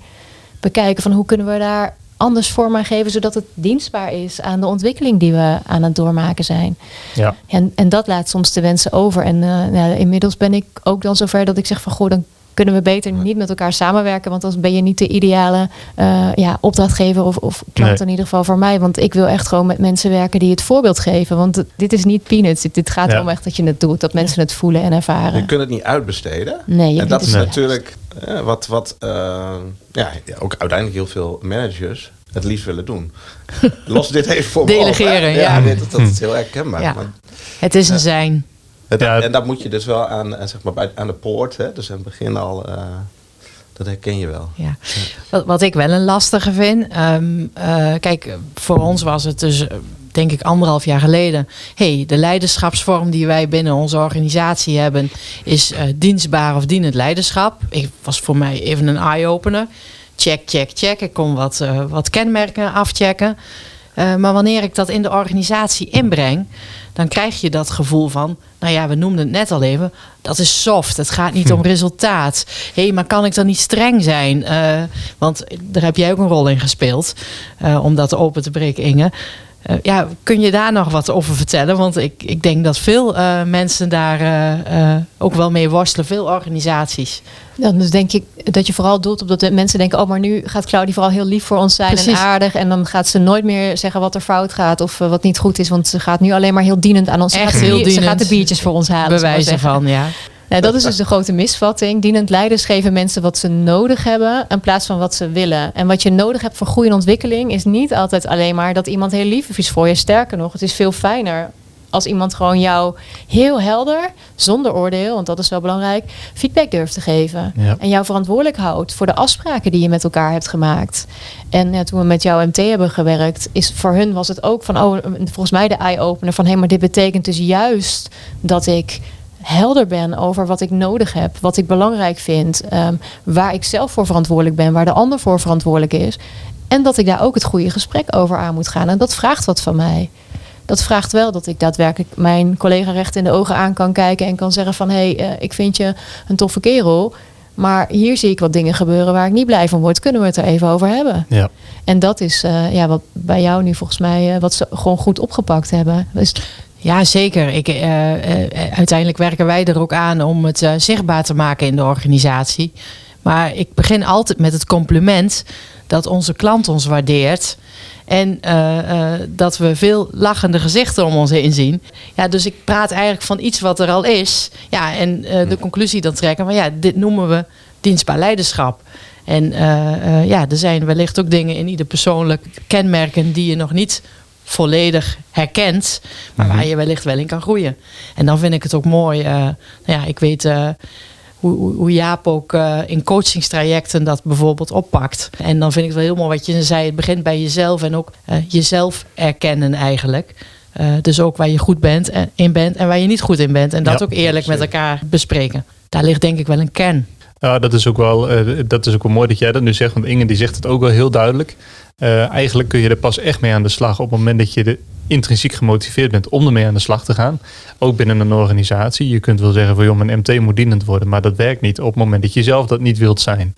bekijken van hoe kunnen we daar anders vorm aan geven, zodat het dienstbaar is aan de ontwikkeling die we aan het doormaken zijn. Ja. En, en dat laat soms de wensen over. En eh, nou, inmiddels ben ik ook dan zover dat ik zeg van goh, dan kunnen we beter niet met elkaar samenwerken. Want dan ben je niet de ideale eh, ja, opdrachtgever of, of klant Nee. in ieder geval voor mij. Want ik wil echt gewoon met mensen werken die het voorbeeld geven. Want dit is niet peanuts. Dit, dit gaat Ja. erom echt dat je het doet. Dat mensen het voelen en ervaren. Je kunt het niet uitbesteden. Nee, je en dat is natuurlijk eh, wat, wat eh, ja, ook uiteindelijk heel veel managers het liefst willen doen. Los dit even voor me op, hè. Delegeren, ja. dit- dat is heel herkenbaar. Ja. Maar Het is een zijn. Het- Ja. En dat moet je dus wel aan, eh, zeg maar, bij, aan de poort, hè, dus aan het begin al, eh, dat herken je wel. Ja. Wat, wat ik wel een lastige vind. ehm, eh, kijk, voor ons was het dus, denk ik, anderhalf jaar geleden. hey, de leiderschapsvorm die wij binnen onze organisatie hebben, is eh, dienstbaar of dienend leiderschap. Ik was voor mij even een eye-opener. Check, check, check. Ik kon wat, wat kenmerken afchecken. Eh, maar wanneer ik dat in de organisatie inbreng, dan krijg je dat gevoel van, nou ja, we noemden het net al even, dat is soft. Het gaat niet om resultaat. Hé, hey, maar kan ik dan niet streng zijn? Eh, want daar heb jij ook een rol in gespeeld, eh, om dat open te breken, Inge. Eh, ja, kun je daar nog wat over vertellen? Want ik, ik denk dat veel eh, mensen daar eh, ook wel mee worstelen, veel organisaties. Dan dus denk ik dat je vooral doelt op dat de mensen denken: oh, maar nu gaat Claudie vooral heel lief voor ons zijn Precies. en aardig. En dan gaat ze nooit meer zeggen wat er fout gaat of wat niet goed is. Want ze gaat nu alleen maar heel dienend aan ons. Echt heel bier- Ze dienend. gaat de biertjes voor ons halen. Bewijzen van, ja. Nou, dat is dus de grote misvatting. Dienend leiders geven mensen wat ze nodig hebben in plaats van wat ze willen. En wat je nodig hebt voor groei en ontwikkeling is niet altijd alleen maar dat iemand heel lief is voor je. Sterker nog, het is veel fijner als iemand gewoon jou heel helder, zonder oordeel, want dat is wel belangrijk, feedback durft te geven. Ja. En jou verantwoordelijk houdt voor de afspraken die je met elkaar hebt gemaakt. En ja, toen we met jouw MT hebben gewerkt, is voor hun was het ook van, oh, volgens mij de eye-opener van, hé, maar dit betekent dus juist dat ik helder ben over wat ik nodig heb, wat ik belangrijk vind, ehm, waar ik zelf voor verantwoordelijk ben, waar de ander voor verantwoordelijk is. En dat ik daar ook het goede gesprek over aan moet gaan. En dat vraagt wat van mij. Dat vraagt wel dat ik daadwerkelijk mijn collega recht in de ogen aan kan kijken en kan zeggen van hé, hey, eh, ik vind je een toffe kerel. Maar hier zie ik wat dingen gebeuren waar ik niet blij van word. Kunnen we het er even over hebben? Ja. En dat is eh, ja, wat bij jou nu volgens mij eh, wat ze gewoon goed opgepakt hebben. Dus Ja, zeker. Ik, eh, eh, uiteindelijk werken wij er ook aan om het eh, zichtbaar te maken in de organisatie. Maar ik begin altijd met het compliment dat onze klant ons waardeert. En dat we veel lachende gezichten om ons heen zien. Ja, dus ik praat eigenlijk van iets wat er al is. Ja, en de conclusie dan trekken van ja, dit noemen we dienstbaar leiderschap. En ja, er zijn wellicht ook dingen in ieder persoonlijk kenmerken die je nog niet volledig herkent, maar waar je wellicht wel in kan groeien. En dan vind ik het ook mooi. nou ja, ik weet hoe, hoe Jaap ook uh, in coachingstrajecten dat bijvoorbeeld oppakt. En dan vind ik het wel heel mooi wat je zei. Het begint bij jezelf en ook uh, jezelf erkennen eigenlijk. Uh, dus ook waar je goed bent en, in bent en waar je niet goed in bent. En dat ja, ook eerlijk met elkaar bespreken. Daar ligt denk ik wel een kern. Ja, dat is ook wel, dat is ook wel mooi dat jij dat nu zegt. Want Inge die zegt het ook wel heel duidelijk. eigenlijk kun je er pas echt mee aan de slag op het moment dat je de intrinsiek gemotiveerd bent om ermee aan de slag te gaan. Ook binnen een organisatie. Je kunt wel zeggen van joh, mijn MT moet dienend worden. Maar dat werkt niet op het moment dat je zelf dat niet wilt zijn.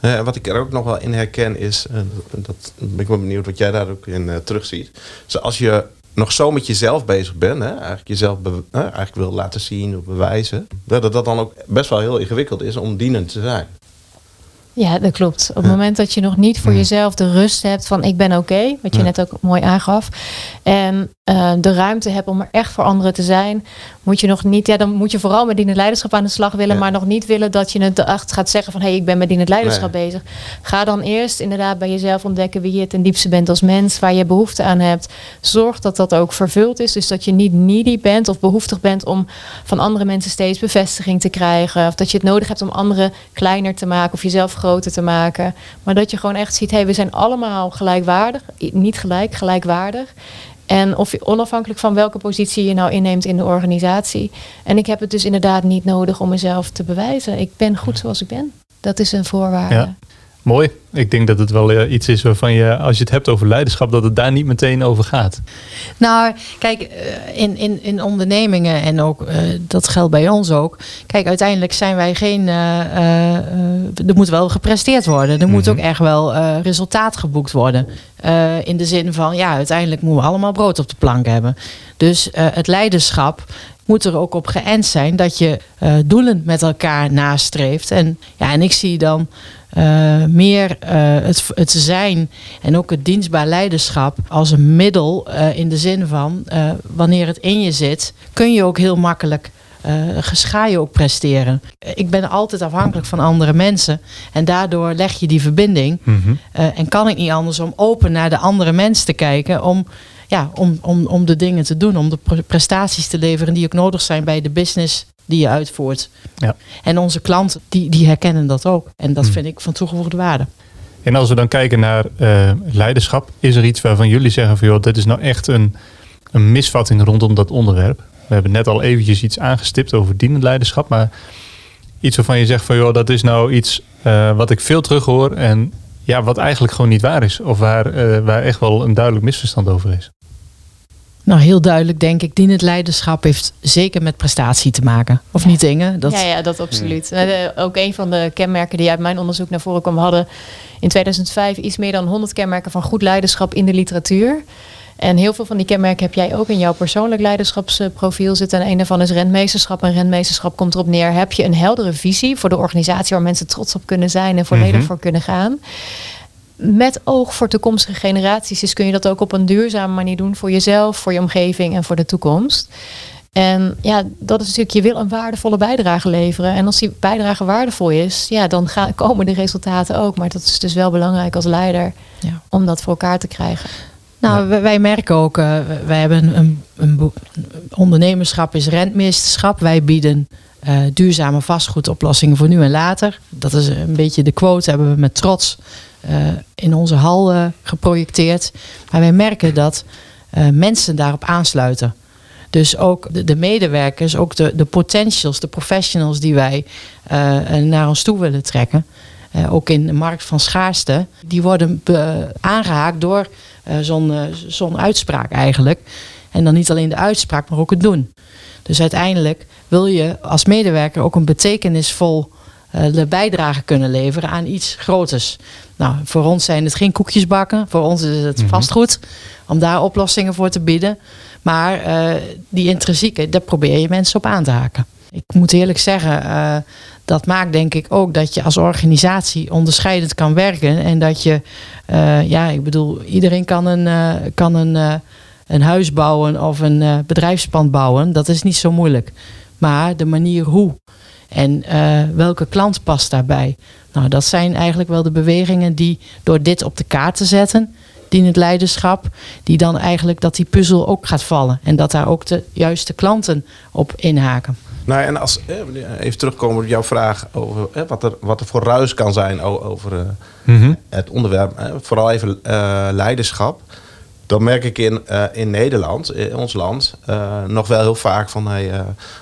Uh, wat ik er ook nog wel in herken is, uh, dat ben ik wel benieuwd wat jij daar ook in terugziet. Dus als je nog zo met jezelf bezig bent, hè, eigenlijk jezelf eigenlijk wil laten zien of bewijzen, dat dat dan ook best wel heel ingewikkeld is om dienend te zijn. Ja, dat klopt. Op het moment dat je nog niet voor jezelf de rust hebt van ik ben oké, wat je net ook mooi aangaf, en uh, de ruimte hebt om er echt voor anderen te zijn, moet je nog niet, ja, dan moet je vooral met dienend leiderschap aan de slag willen, ja. maar nog niet willen dat je het echt gaat zeggen van hé, hey, ik ben met dienend leiderschap nee. bezig. Ga dan eerst inderdaad bij jezelf ontdekken wie je ten diepste bent als mens, waar je behoefte aan hebt. Zorg dat dat ook vervuld is, dus dat je niet needy bent of behoeftig bent om van andere mensen steeds bevestiging te krijgen, of dat je het nodig hebt om anderen kleiner te maken of jezelf groter te maken, maar dat je gewoon echt ziet, hé, hey, we zijn allemaal gelijkwaardig, niet gelijk, gelijkwaardig. En of onafhankelijk van welke positie je nou inneemt in de organisatie. En ik heb het dus inderdaad niet nodig om mezelf te bewijzen. Ik ben goed zoals ik ben. Dat is een voorwaarde. Ja. Mooi. Ik denk dat het wel uh, iets is waarvan je, als je het hebt over leiderschap, dat het daar niet meteen over gaat. Nou, kijk, uh, in, in, in ondernemingen en ook uh, dat geldt bij ons ook. Kijk, uiteindelijk zijn wij geen. er moet wel gepresteerd worden. Er mm -hmm. moet ook echt wel resultaat geboekt worden. in de zin van, ja, uiteindelijk moeten we allemaal brood op de plank hebben. Dus het leiderschap moet er ook op geënt zijn dat je doelend met elkaar nastreeft. En, ja, en ik zie dan uh, meer uh, het, het zijn en ook het dienstbaar leiderschap als een middel uh, in de zin van wanneer het in je zit, kun je ook heel makkelijk. ga je ook presteren. Ik ben altijd afhankelijk van andere mensen. En daardoor leg je die verbinding. Mm -hmm. en kan ik niet anders om open naar de andere mens te kijken. Om ja, om, om, om de dingen te doen, om de prestaties te leveren die ook nodig zijn bij de business die je uitvoert. Ja. En onze klanten, die, die herkennen dat ook. En dat hmm. vind ik van toegevoegde waarde. En als we dan kijken naar uh, leiderschap, is er iets waarvan jullie zeggen van joh, dit is nou echt een, een misvatting rondom dat onderwerp. We hebben net al eventjes iets aangestipt over dienend leiderschap, maar iets waarvan je zegt van joh, dat is nou iets uh, wat ik veel terug hoor en ja, wat eigenlijk gewoon niet waar is. Of waar, uh, waar echt wel een duidelijk misverstand over is. Nou, heel duidelijk denk ik, dienend leiderschap heeft zeker met prestatie te maken. Of ja. niet, Inge? Dat... Ja, ja, dat absoluut. Ja. Ook een van de kenmerken die uit mijn onderzoek naar voren kwam, hadden in 2005 iets meer dan 100 kenmerken van goed leiderschap in de literatuur. En heel veel van die kenmerken heb jij ook in jouw persoonlijk leiderschapsprofiel zitten. En een daarvan is rentmeesterschap. En rentmeesterschap komt erop neer. Heb je een heldere visie voor de organisatie waar mensen trots op kunnen zijn en volledig mm -hmm. voor kunnen gaan? Met oog voor toekomstige generaties. Dus kun je dat ook op een duurzame manier doen voor jezelf, voor je omgeving en voor de toekomst. En ja, dat is natuurlijk, je wil een waardevolle bijdrage leveren. En als die bijdrage waardevol is, ja, dan gaan, komen de resultaten ook. Maar dat is dus wel belangrijk als leider ja. om dat voor elkaar te krijgen. Nou, ja. wij merken ook, uh, wij hebben een, een, een, ondernemerschap is rentmeesterschap. Wij bieden uh, duurzame vastgoedoplossingen voor nu en later. Dat is een beetje de quote, hebben we met trots in onze hal uh, geprojecteerd. Maar wij merken dat uh, mensen daarop aansluiten. Dus ook de, de, medewerkers, ook de, de potentials, de professionals die wij naar ons toe willen trekken. ook in de markt van schaarste, die worden aangehaakt door zo'n zo'n uitspraak eigenlijk. En dan niet alleen de uitspraak, maar ook het doen. Dus uiteindelijk wil je als medewerker ook een betekenisvol de bijdrage kunnen leveren aan iets groters. Nou, voor ons zijn het geen koekjes bakken. Voor ons is het -hmm. vastgoed om daar oplossingen voor te bieden. Maar uh, die intrinsieke, daar probeer je mensen op aan te haken. Ik moet eerlijk zeggen uh, dat maakt denk ik ook dat je als organisatie onderscheidend kan werken. En dat je, eh, ja, ik bedoel, iedereen kan een, eh, kan een, eh, een huis bouwen of een bedrijfspand bouwen. Dat is niet zo moeilijk. Maar de manier hoe en welke klant past daarbij. Nou, dat zijn eigenlijk wel de bewegingen die door dit op de kaart te zetten, dienend leiderschap, die dan eigenlijk dat die puzzel ook gaat vallen. En dat daar ook de juiste klanten op inhaken. Nou, en als even terugkomen op jouw vraag over wat, er, wat er voor ruis kan zijn over mhm. het onderwerp, vooral even leiderschap. Dan merk ik in, in Nederland, in ons land, nog wel heel vaak van hey,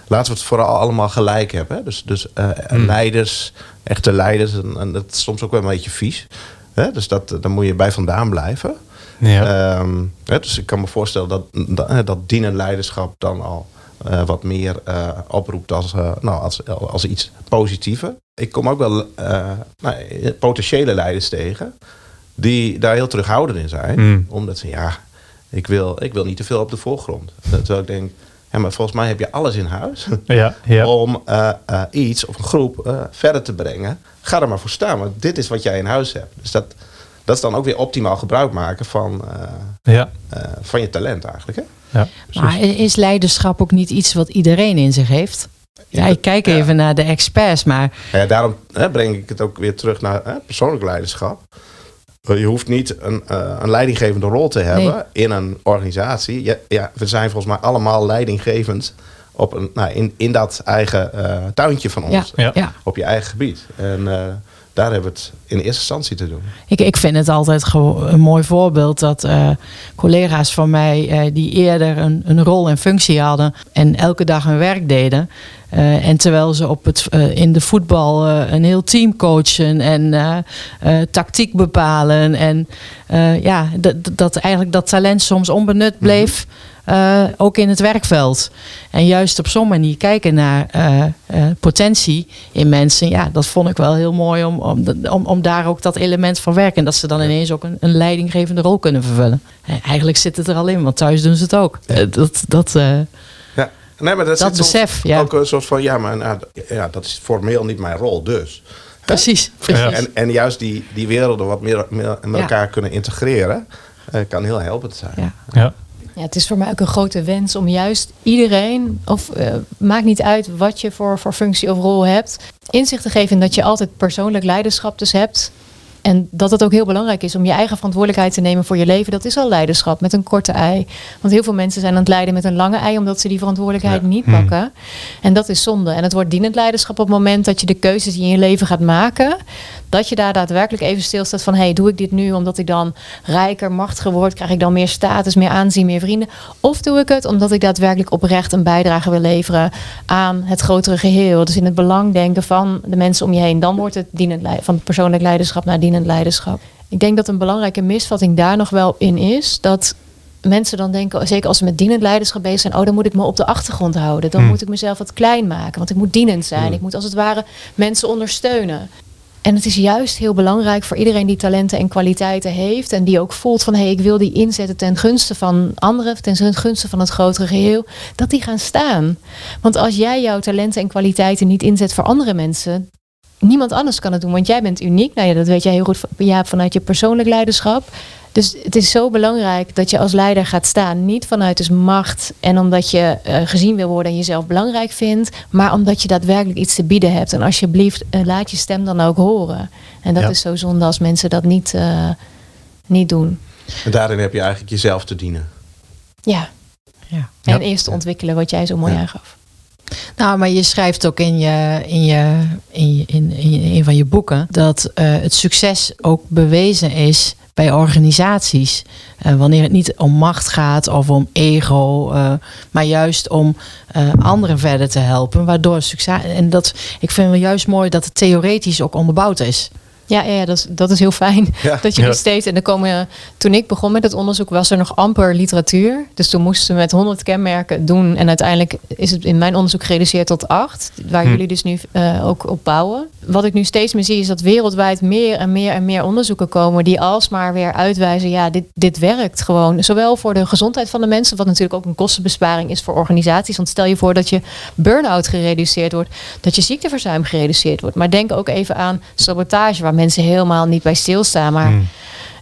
laten we het vooral allemaal gelijk hebben. Dus, dus mhm. leiders, echte leiders, en, en, dat is soms ook wel een beetje vies. Hè? Dus dat, daar moet je bij vandaan blijven. Ja. Um, hè, dus ik kan me voorstellen dat, dat, dat dienend leiderschap dan al wat meer oproept als, nou, als, als iets positiever. Ik kom ook wel nou, potentiële leiders tegen die daar heel terughoudend in zijn. Mm. Omdat ze, ja, ik wil, ik wil niet te veel op de voorgrond. Terwijl ik denk, ja, maar volgens mij heb je alles in huis ja, ja. om iets of een groep verder te brengen. Ga er maar voor staan, want dit is wat jij in huis hebt. Dus dat, dat is dan ook weer optimaal gebruik maken van, ja. van je talent eigenlijk. Hè? Ja, maar is leiderschap ook niet iets wat iedereen in zich heeft? Ja, ik kijk even naar de experts, maar... Ja, daarom hè, breng ik het ook weer terug naar hè, persoonlijk leiderschap. Je hoeft niet een, uh, een leidinggevende rol te hebben in een organisatie. Ja, ja, we zijn volgens mij allemaal leidinggevend op een, nou, in, in dat eigen uh, tuintje van ons. Ja. Op je eigen gebied. En daar hebben we het in eerste instantie te doen. Ik, ik vind het altijd een mooi voorbeeld dat uh, collega's van mij uh, die eerder een, een rol en functie hadden en elke dag hun werk deden. Uh, en terwijl ze op het, in de voetbal een heel team coachen en tactiek bepalen. En ja, dat eigenlijk dat talent soms onbenut bleef. Mhm. Uh, ook in het werkveld. En juist op zo'n manier kijken naar uh, uh, potentie in mensen. Ja, dat vond ik wel heel mooi om, om, om, om daar ook dat element van werken. En dat ze dan ineens ook een, een leidinggevende rol kunnen vervullen. eigenlijk zit het er al in, want thuis doen ze het ook. dat, dat, ja. Nee, maar dat, dat besef, ja. ook een soort van, ja, maar nou, ja, dat is formeel niet mijn rol, dus. Precies. precies. En, en juist die, die werelden wat meer, meer met elkaar kunnen integreren, kan heel helpend zijn. Ja. ja. Ja, het is voor mij ook een grote wens om juist iedereen, of uh, maakt niet uit wat je voor, voor functie of rol hebt, inzicht te geven in dat je altijd persoonlijk leiderschap dus hebt. En dat het ook heel belangrijk is om je eigen verantwoordelijkheid te nemen voor je leven. Dat is al leiderschap met een korte ei. Want heel veel mensen zijn aan het leiden met een lange ei, omdat ze die verantwoordelijkheid niet hmm. pakken. En dat is zonde. En het wordt dienend leiderschap op het moment dat je de keuzes die je in je leven gaat maken, dat je daar daadwerkelijk even stilstaat van: hey, doe ik dit nu omdat ik dan rijker, machtiger word? Krijg ik dan meer status, meer aanzien, meer vrienden? Of doe ik het omdat ik daadwerkelijk oprecht een bijdrage wil leveren aan het grotere geheel? Dus in het belang denken van de mensen om je heen. Dan wordt het dienend van persoonlijk leiderschap naar dienend leiderschap. Ik denk dat een belangrijke misvatting daar nog wel in is dat mensen dan denken, zeker als ze met dienend leiderschap bezig zijn, oh, dan moet ik me op de achtergrond houden. Dan hmm. moet ik mezelf wat klein maken, want ik moet dienend zijn. Hmm. Ik moet als het ware mensen ondersteunen. En het is juist heel belangrijk voor iedereen die talenten en kwaliteiten heeft. En die ook voelt van hé, hey, ik wil die inzetten ten gunste van anderen, ten gunste van het grotere geheel. Dat die gaan staan. Want als jij jouw talenten en kwaliteiten niet inzet voor andere mensen, niemand anders kan het doen. Want jij bent uniek. Nou ja, dat weet jij heel goed ja, vanuit je persoonlijk leiderschap. Dus het is zo belangrijk dat je als leider gaat staan. Niet vanuit dus macht en omdat je uh, gezien wil worden en jezelf belangrijk vindt. Maar omdat je daadwerkelijk iets te bieden hebt. En alsjeblieft, uh, laat je stem dan ook horen. En dat is zo zonde als mensen dat niet, uh, niet doen. En daarin heb je eigenlijk jezelf te dienen. Ja. ja. En eerst ontwikkelen wat jij zo mooi aangaf. Nou, maar je schrijft ook in, je, in, je, in, je, in, in een van je boeken dat het succes ook bewezen is bij organisaties. Uh, wanneer het niet om macht gaat of om ego, uh, maar juist om uh, anderen verder te helpen. Waardoor succes. En dat, ik vind wel juist mooi dat het theoretisch ook onderbouwd is. Ja, ja dat, is, dat is heel fijn. Dat je ja. steeds. En dan komen, toen ik begon met het onderzoek, was er nog amper literatuur. Dus toen moesten we met 100 kenmerken doen. En uiteindelijk is het in mijn onderzoek gereduceerd tot acht. Waar hm. jullie dus nu uh, ook op bouwen. wat ik nu steeds meer zie is dat wereldwijd meer en meer en meer onderzoeken komen die alsmaar weer uitwijzen, ja, dit, dit werkt gewoon. Zowel voor de gezondheid van de mensen, wat natuurlijk ook een kostenbesparing is voor organisaties. Want stel je voor dat je burn-out gereduceerd wordt, dat je ziekteverzuim gereduceerd wordt. Maar denk ook even aan sabotage, waar mensen helemaal niet bij stilstaan. Maar Hmm.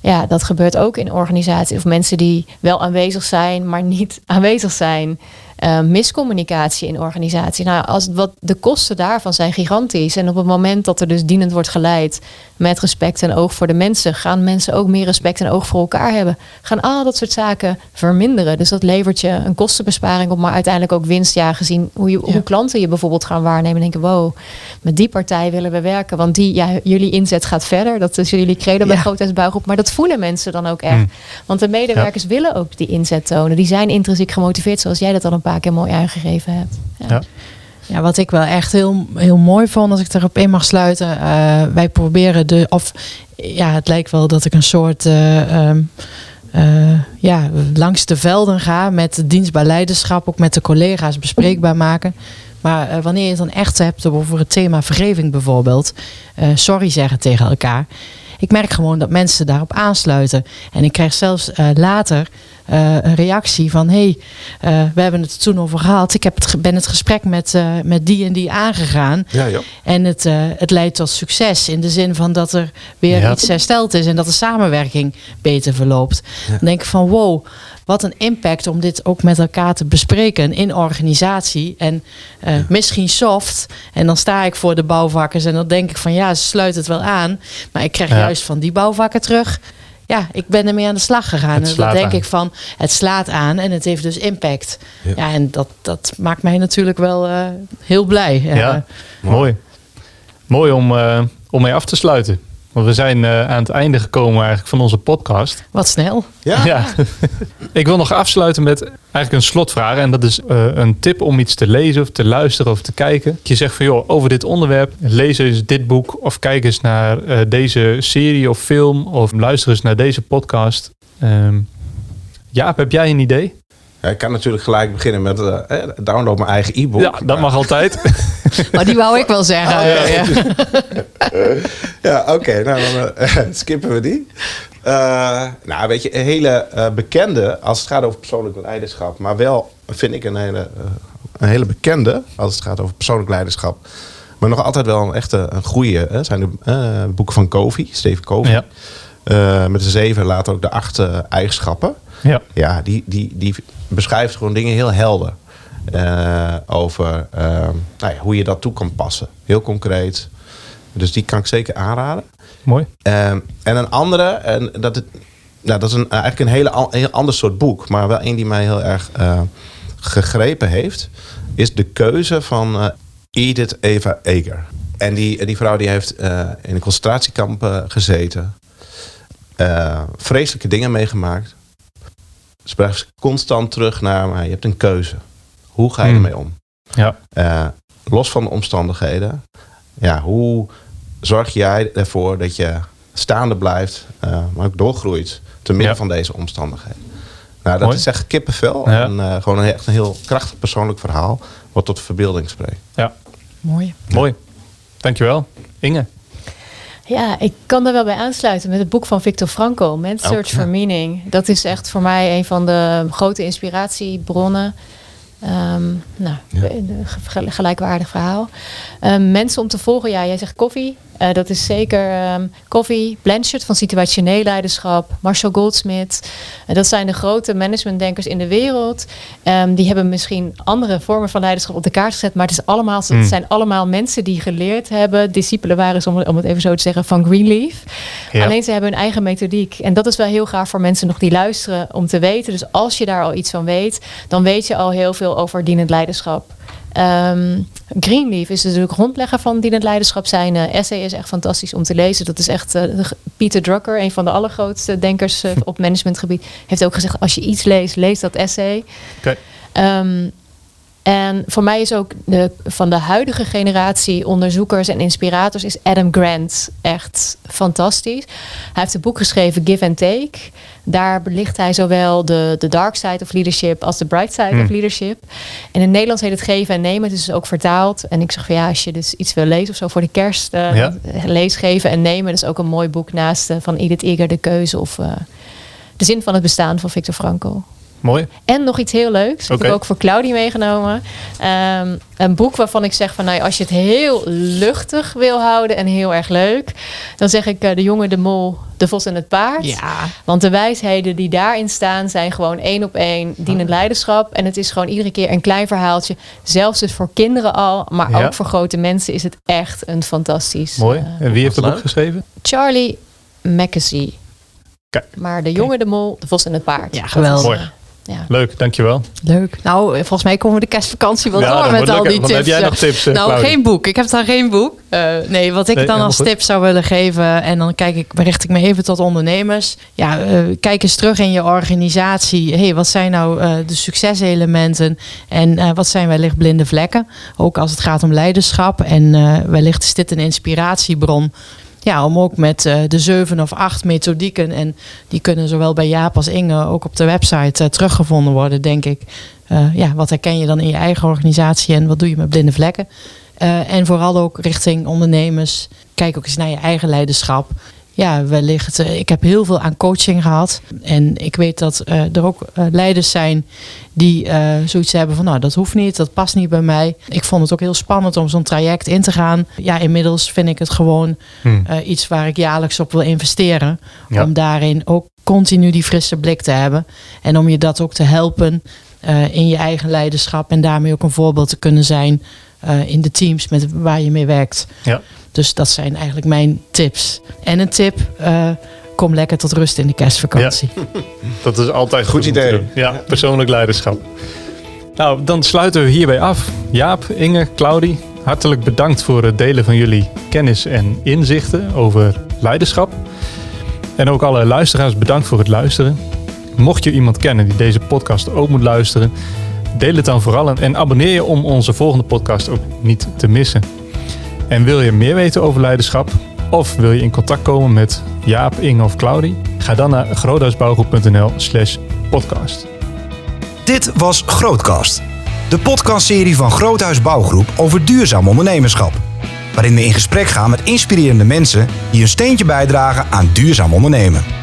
ja, dat gebeurt ook in organisaties. Of mensen die wel aanwezig zijn, maar niet aanwezig zijn. Eh, miscommunicatie in organisatie. Nou, als wat de kosten daarvan zijn gigantisch. En op het moment dat er dus dienend wordt geleid met respect en oog voor de mensen, gaan mensen ook meer respect en oog voor elkaar hebben. Gaan al dat soort zaken verminderen. Dus dat levert je een kostenbesparing op, maar uiteindelijk ook winst. Ja, gezien hoe, je, Ja. hoe klanten je bijvoorbeeld gaan waarnemen. En denken, wow, met die partij willen we werken. Want die, ja, jullie inzet gaat verder. Dat is jullie credo bij Ja. Groothuis Bouwgroep. Maar dat voelen mensen dan ook echt. Hmm. Want de medewerkers willen ook die inzet tonen. Die zijn intrinsiek gemotiveerd, zoals jij dat al een paar keer mooi aangegeven hebt. Ja. Ja. Ja, wat ik wel echt heel, heel mooi vond, als ik erop in mag sluiten. eh, wij proberen de, of ja, het lijkt wel dat ik een soort, eh, ehm, eh, ja, langs de velden ga met de dienstbaar leiderschap, ook met de collega's bespreekbaar maken. Maar wanneer je het dan echt hebt over het thema vergeving bijvoorbeeld, eh, sorry zeggen tegen elkaar. Ik merk gewoon dat mensen daarop aansluiten. En ik krijg zelfs eh, later eh, een reactie van: hey, eh, we hebben het toen over gehad. Ik heb het, ben het gesprek met, eh, met die en die aangegaan. Ja, ja. En het, eh, het leidt tot succes. In de zin van dat er weer Ja. iets hersteld is en dat de samenwerking beter verloopt. Dan denk ik van wow, wat een impact om dit ook met elkaar te bespreken in organisatie. En eh, misschien soft. En dan sta ik voor de bouwvakkers en dan denk ik van ja, ze sluit het wel aan. Maar ik krijg Ja. juist van die bouwvakker terug. Ja, ik ben ermee aan de slag gegaan. En dan denk aan. ik van, het slaat aan en het heeft dus impact. Ja. Ja, en dat, dat maakt mij natuurlijk wel eh, heel blij. Ja, mooi. Mooi om, eh, om mee af te sluiten. Want we zijn eh, aan het einde gekomen eigenlijk van onze podcast. Wat snel. Ja? Ik wil nog afsluiten met eigenlijk een slotvraag. En dat is eh, een tip om iets te lezen of te luisteren of te kijken. Je zegt van joh, over dit onderwerp, lees eens dit boek. Of kijk eens naar eh, deze serie of film. Of luister eens naar deze podcast. Ehm, Jaap, heb jij een idee? Ja, ik kan natuurlijk gelijk beginnen met eh, eh, download mijn eigen e-book. Ja, dat mag altijd. Maar die wou ik wel zeggen. Oh, ja. Ja. Ja, oké. nou, dan eh, skippen we die. Eh, nou, weet je, een hele eh, bekende als het gaat over persoonlijk leiderschap. Maar wel, vind ik, een hele, een hele bekende als het gaat over persoonlijk leiderschap. Maar nog altijd wel een echte een goede. Hè, zijn de eh, boeken van Covey, Steve Covey. Ja. Eh, met de zeven, later ook de acht eigenschappen. Ja. Ja, die, die, die beschrijft gewoon dingen heel helder. Eh, over eh, nou ja, hoe je dat toe kan passen. Heel concreet. Dus die kan ik zeker aanraden. Mooi. Ehm, en een andere, en dat, het, nou, dat is een, eigenlijk een hele, heel ander soort boek, maar wel een die mij heel erg eh, gegrepen heeft, is de keuze van Edith Eva Eger. En die, die vrouw die heeft in een concentratiekamp gezeten, vreselijke dingen meegemaakt. Ze constant terug naar, maar je hebt een keuze. Hoe ga je Hmm. ermee om? Ja. Eh, los van de omstandigheden. Ja, hoe zorg jij ervoor dat je staande blijft, eh, maar ook doorgroeit te midden Ja. van deze omstandigheden? Nou, dat Mooi. is echt kippenvel. Ja. En eh, gewoon een, echt een heel krachtig persoonlijk verhaal, wat tot verbeelding spreekt. Ja. Mooi. Mooi. Dankjewel. Inge. Ja, ik kan daar wel bij aansluiten met het boek van Victor Frankl, Man's Search for Meaning. Dat is echt voor mij een van de grote inspiratiebronnen. Ehm, nou, Ja. gelijkwaardig verhaal. Ehm, mensen om te volgen, ja, jij zegt koffie. Eh, dat is zeker ehm Koffie, Blanchard van situationeel leiderschap, Marshall Goldsmith. Eh, dat zijn de grote managementdenkers in de wereld. Die hebben misschien andere vormen van leiderschap op de kaart gezet, maar het, is allemaal, het Hmm. zijn allemaal mensen die geleerd hebben, discipelen waren, om, om het even zo te zeggen, van Greenleaf. Ja. Alleen ze hebben hun eigen methodiek. En dat is wel heel gaaf voor mensen nog die luisteren om te weten. Dus als je daar al iets van weet, dan weet je al heel veel over dienend leiderschap. Ehm, Greenleaf is natuurlijk grondlegger van dienend leiderschap. Zijn eh, essay is echt fantastisch om te lezen. Dat is echt eh, Peter Drucker, een van de allergrootste denkers eh, op managementgebied, heeft ook gezegd: als je iets leest, lees dat essay. Ehm, En voor mij is ook de, van de huidige generatie onderzoekers en inspirators is Adam Grant echt fantastisch. Hij heeft een boek geschreven, Give and Take. Daar belicht hij zowel de, de dark side of leadership als de bright side of Hmm. leadership. En in het Nederlands heet het geven en nemen. Het is dus ook vertaald. En ik zeg van ja, als je dus iets wil lezen of zo voor de kerst, Ja. lees geven en nemen. Dat is ook een mooi boek naast eh, van Edith Eger, De Keuze of eh, De Zin van het Bestaan van Viktor Frankl. Mooi. En nog iets heel leuks. Dat Oké. heb ik ook voor Claudie meegenomen. Ehm, een boek waarvan ik zeg van nou, als je het heel luchtig wil houden en heel erg leuk, dan zeg ik eh, De jongen, de mol, de vos en het paard. Ja, Want de wijsheden die daarin staan zijn gewoon één op één dienend leiderschap. En het is gewoon iedere keer een klein verhaaltje. Zelfs dus voor kinderen al, maar Ja. ook voor grote mensen is het echt een fantastisch. Mooi. eh, En wie heeft het boek geschreven? Charlie Mackesy. Kijk. Maar de jongen, de mol, de vos en het paard. Ja, geweldig. Eh, ja. Leuk, dankjewel. leuk. Nou, volgens mij komen we de kerstvakantie wel Ja, door met al die tips. heb jij nog tips, eh, nou, Claudia? geen boek. Ik heb dan geen boek. Eh, nee, wat ik Nee, dan als goed. tip zou willen geven... en dan kijk ik, richt ik me even tot ondernemers. Ja, eh, kijk eens terug in je organisatie. hey, wat zijn nou eh, de succeselementen... en eh, wat zijn wellicht blinde vlekken? Ook als het gaat om leiderschap. En eh, wellicht is dit een inspiratiebron... Ja, om ook met eh, de zeven of acht methodieken... en die kunnen zowel bij Jaap als Inge ook op de website eh, teruggevonden worden, denk ik. Eh, ja, wat herken je dan in je eigen organisatie en wat doe je met blinde vlekken? En vooral ook richting ondernemers. Kijk ook eens naar je eigen leiderschap. Ja, wellicht. eh, ik heb heel veel aan coaching gehad. En ik weet dat eh, er ook eh, leiders zijn die zoiets hebben van... nou, dat hoeft niet, dat past niet bij mij. Ik vond het ook heel spannend om zo'n traject in te gaan. Ja, inmiddels vind ik het gewoon Hm. eh, iets waar ik jaarlijks op wil investeren. Ja. Om daarin ook continu die frisse blik te hebben. En om je dat ook te helpen in je eigen leiderschap. En daarmee ook een voorbeeld te kunnen zijn in de teams met waar je mee werkt. Ja. Dus dat zijn eigenlijk mijn tips. En een tip, eh, kom lekker tot rust in de kerstvakantie. Dat is altijd Goed te idee. doen. Ja, persoonlijk leiderschap. Nou, dan sluiten we hierbij af. Jaap, Inge, Claudie, hartelijk bedankt voor het delen van jullie kennis en inzichten over leiderschap. En ook alle luisteraars bedankt voor het luisteren. Mocht je iemand kennen die deze podcast ook moet luisteren, deel het dan vooral en- en abonneer je om onze volgende podcast ook niet te missen. En wil je meer weten over leiderschap? Of wil je in contact komen met Jaap, Inge of Claudie? Ga dan naar groothuisbouwgroep.nl slash podcast. Dit was Grootcast, de podcastserie van Groothuis Bouwgroep over duurzaam ondernemerschap. Waarin we in gesprek gaan met inspirerende mensen die een steentje bijdragen aan duurzaam ondernemen.